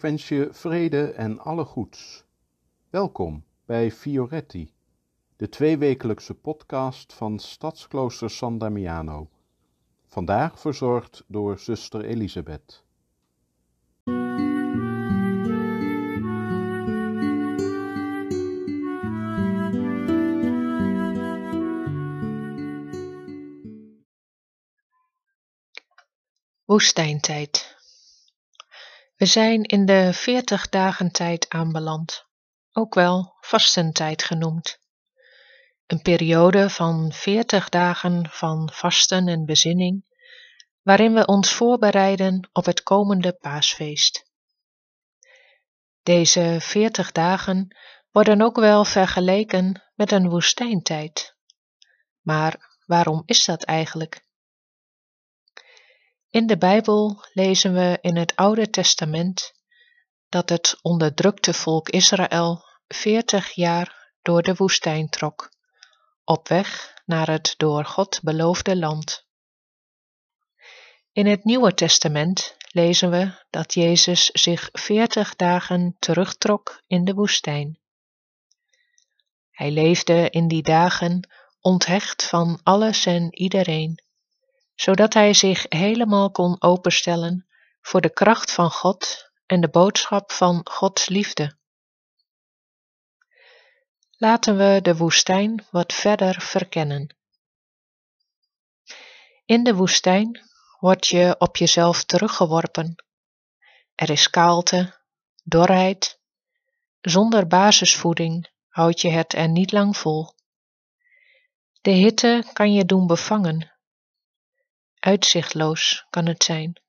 Ik wens je vrede en alle goeds. Welkom bij Fioretti, de tweewekelijkse podcast van Stadsklooster San Damiano. Vandaag verzorgd door zuster Elisabeth. Woestijntijd. We zijn in de veertig dagen tijd aanbeland, ook wel vastentijd genoemd. Een periode van veertig dagen van vasten en bezinning, waarin we ons voorbereiden op het komende paasfeest. Deze veertig dagen worden ook wel vergeleken met een woestijntijd. Maar waarom is dat eigenlijk? In de Bijbel lezen we in het Oude Testament dat het onderdrukte volk Israël veertig jaar door de woestijn trok, op weg naar het door God beloofde land. In het Nieuwe Testament lezen we dat Jezus zich veertig dagen terugtrok in de woestijn. Hij leefde in die dagen onthecht van alles en iedereen zodat hij zich helemaal kon openstellen voor de kracht van God en de boodschap van Gods liefde. Laten we de woestijn wat verder verkennen. In de woestijn word je op jezelf teruggeworpen. Er is kaalte, dorheid. Zonder basisvoeding houd je het er niet lang vol. De hitte kan je doen bevangen Uitzichtloos kan het zijn.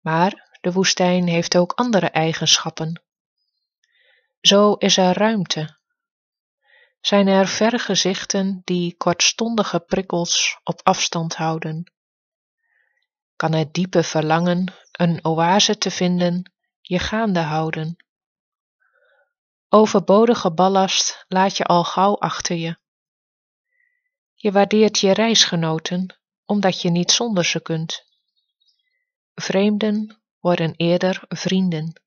Maar de woestijn heeft ook andere eigenschappen. Zo is er ruimte. Zijn er vergezichten die kortstondige prikkels op afstand houden? Kan het diepe verlangen een oase te vinden je gaande houden? Overbodige ballast laat je al gauw achter je. Je waardeert je reisgenoten omdat je niet zonder ze kunt. Vreemden worden eerder vrienden.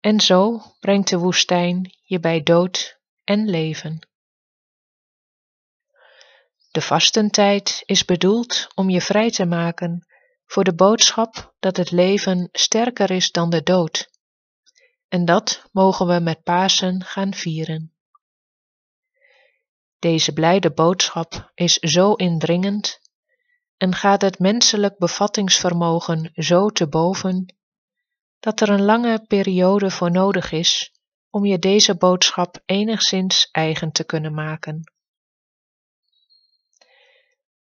En zo brengt de woestijn je bij dood en leven. De vastentijd is bedoeld om je vrij te maken voor de boodschap dat het leven sterker is dan de dood. En dat mogen we met Pasen gaan vieren. Deze blijde boodschap is zo indringend en gaat het menselijk bevattingsvermogen zo te boven, dat er een lange periode voor nodig is om je deze boodschap enigszins eigen te kunnen maken.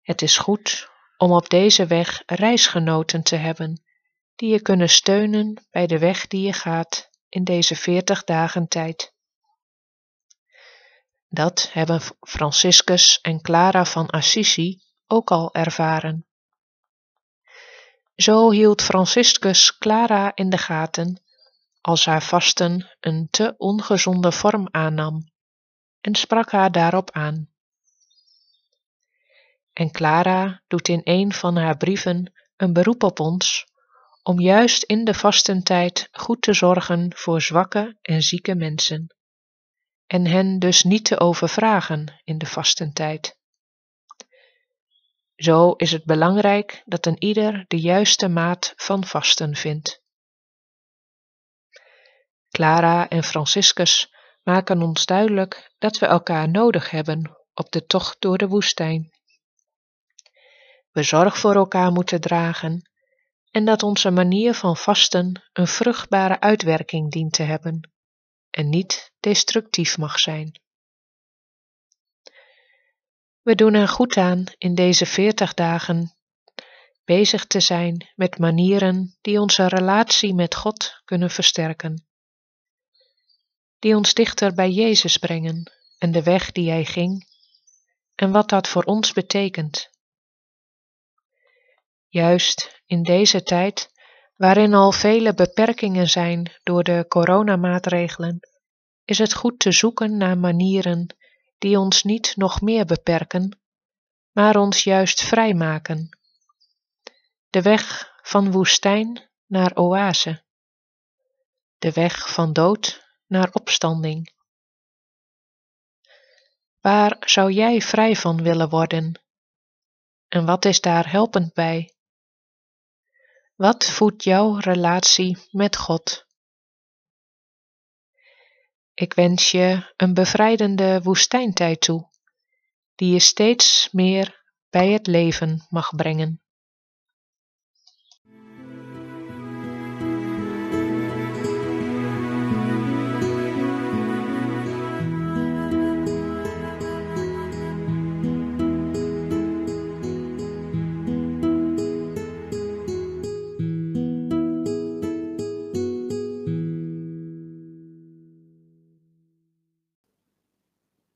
Het is goed om op deze weg reisgenoten te hebben, die je kunnen steunen bij de weg die je gaat in deze veertig dagen tijd. Dat hebben Franciscus en Clara van Assisi ook al ervaren. Zo hield Franciscus Clara in de gaten als haar vasten een te ongezonde vorm aannam en sprak haar daarop aan. En Clara doet in een van haar brieven een beroep op ons om juist in de vastentijd goed te zorgen voor zwakke en zieke mensen en hen dus niet te overvragen in de vastentijd. Zo is het belangrijk dat een ieder de juiste maat van vasten vindt. Clara en Franciscus maken ons duidelijk dat we elkaar nodig hebben op de tocht door de woestijn. We zorg voor elkaar moeten dragen en dat onze manier van vasten een vruchtbare uitwerking dient te hebben en niet destructief mag zijn. We doen er goed aan in deze veertig dagen bezig te zijn met manieren die onze relatie met God kunnen versterken, die ons dichter bij Jezus brengen en de weg die Hij ging en wat dat voor ons betekent. Juist in deze tijd waarin al vele beperkingen zijn door de coronamaatregelen, is het goed te zoeken naar manieren die ons niet nog meer beperken, maar ons juist vrijmaken. De weg van woestijn naar oase, de weg van dood naar opstanding. Waar zou jij vrij van willen worden? En wat is daar helpend bij? Wat voedt jouw relatie met God? Ik wens je een bevrijdende woestijntijd toe, die je steeds meer bij het leven mag brengen.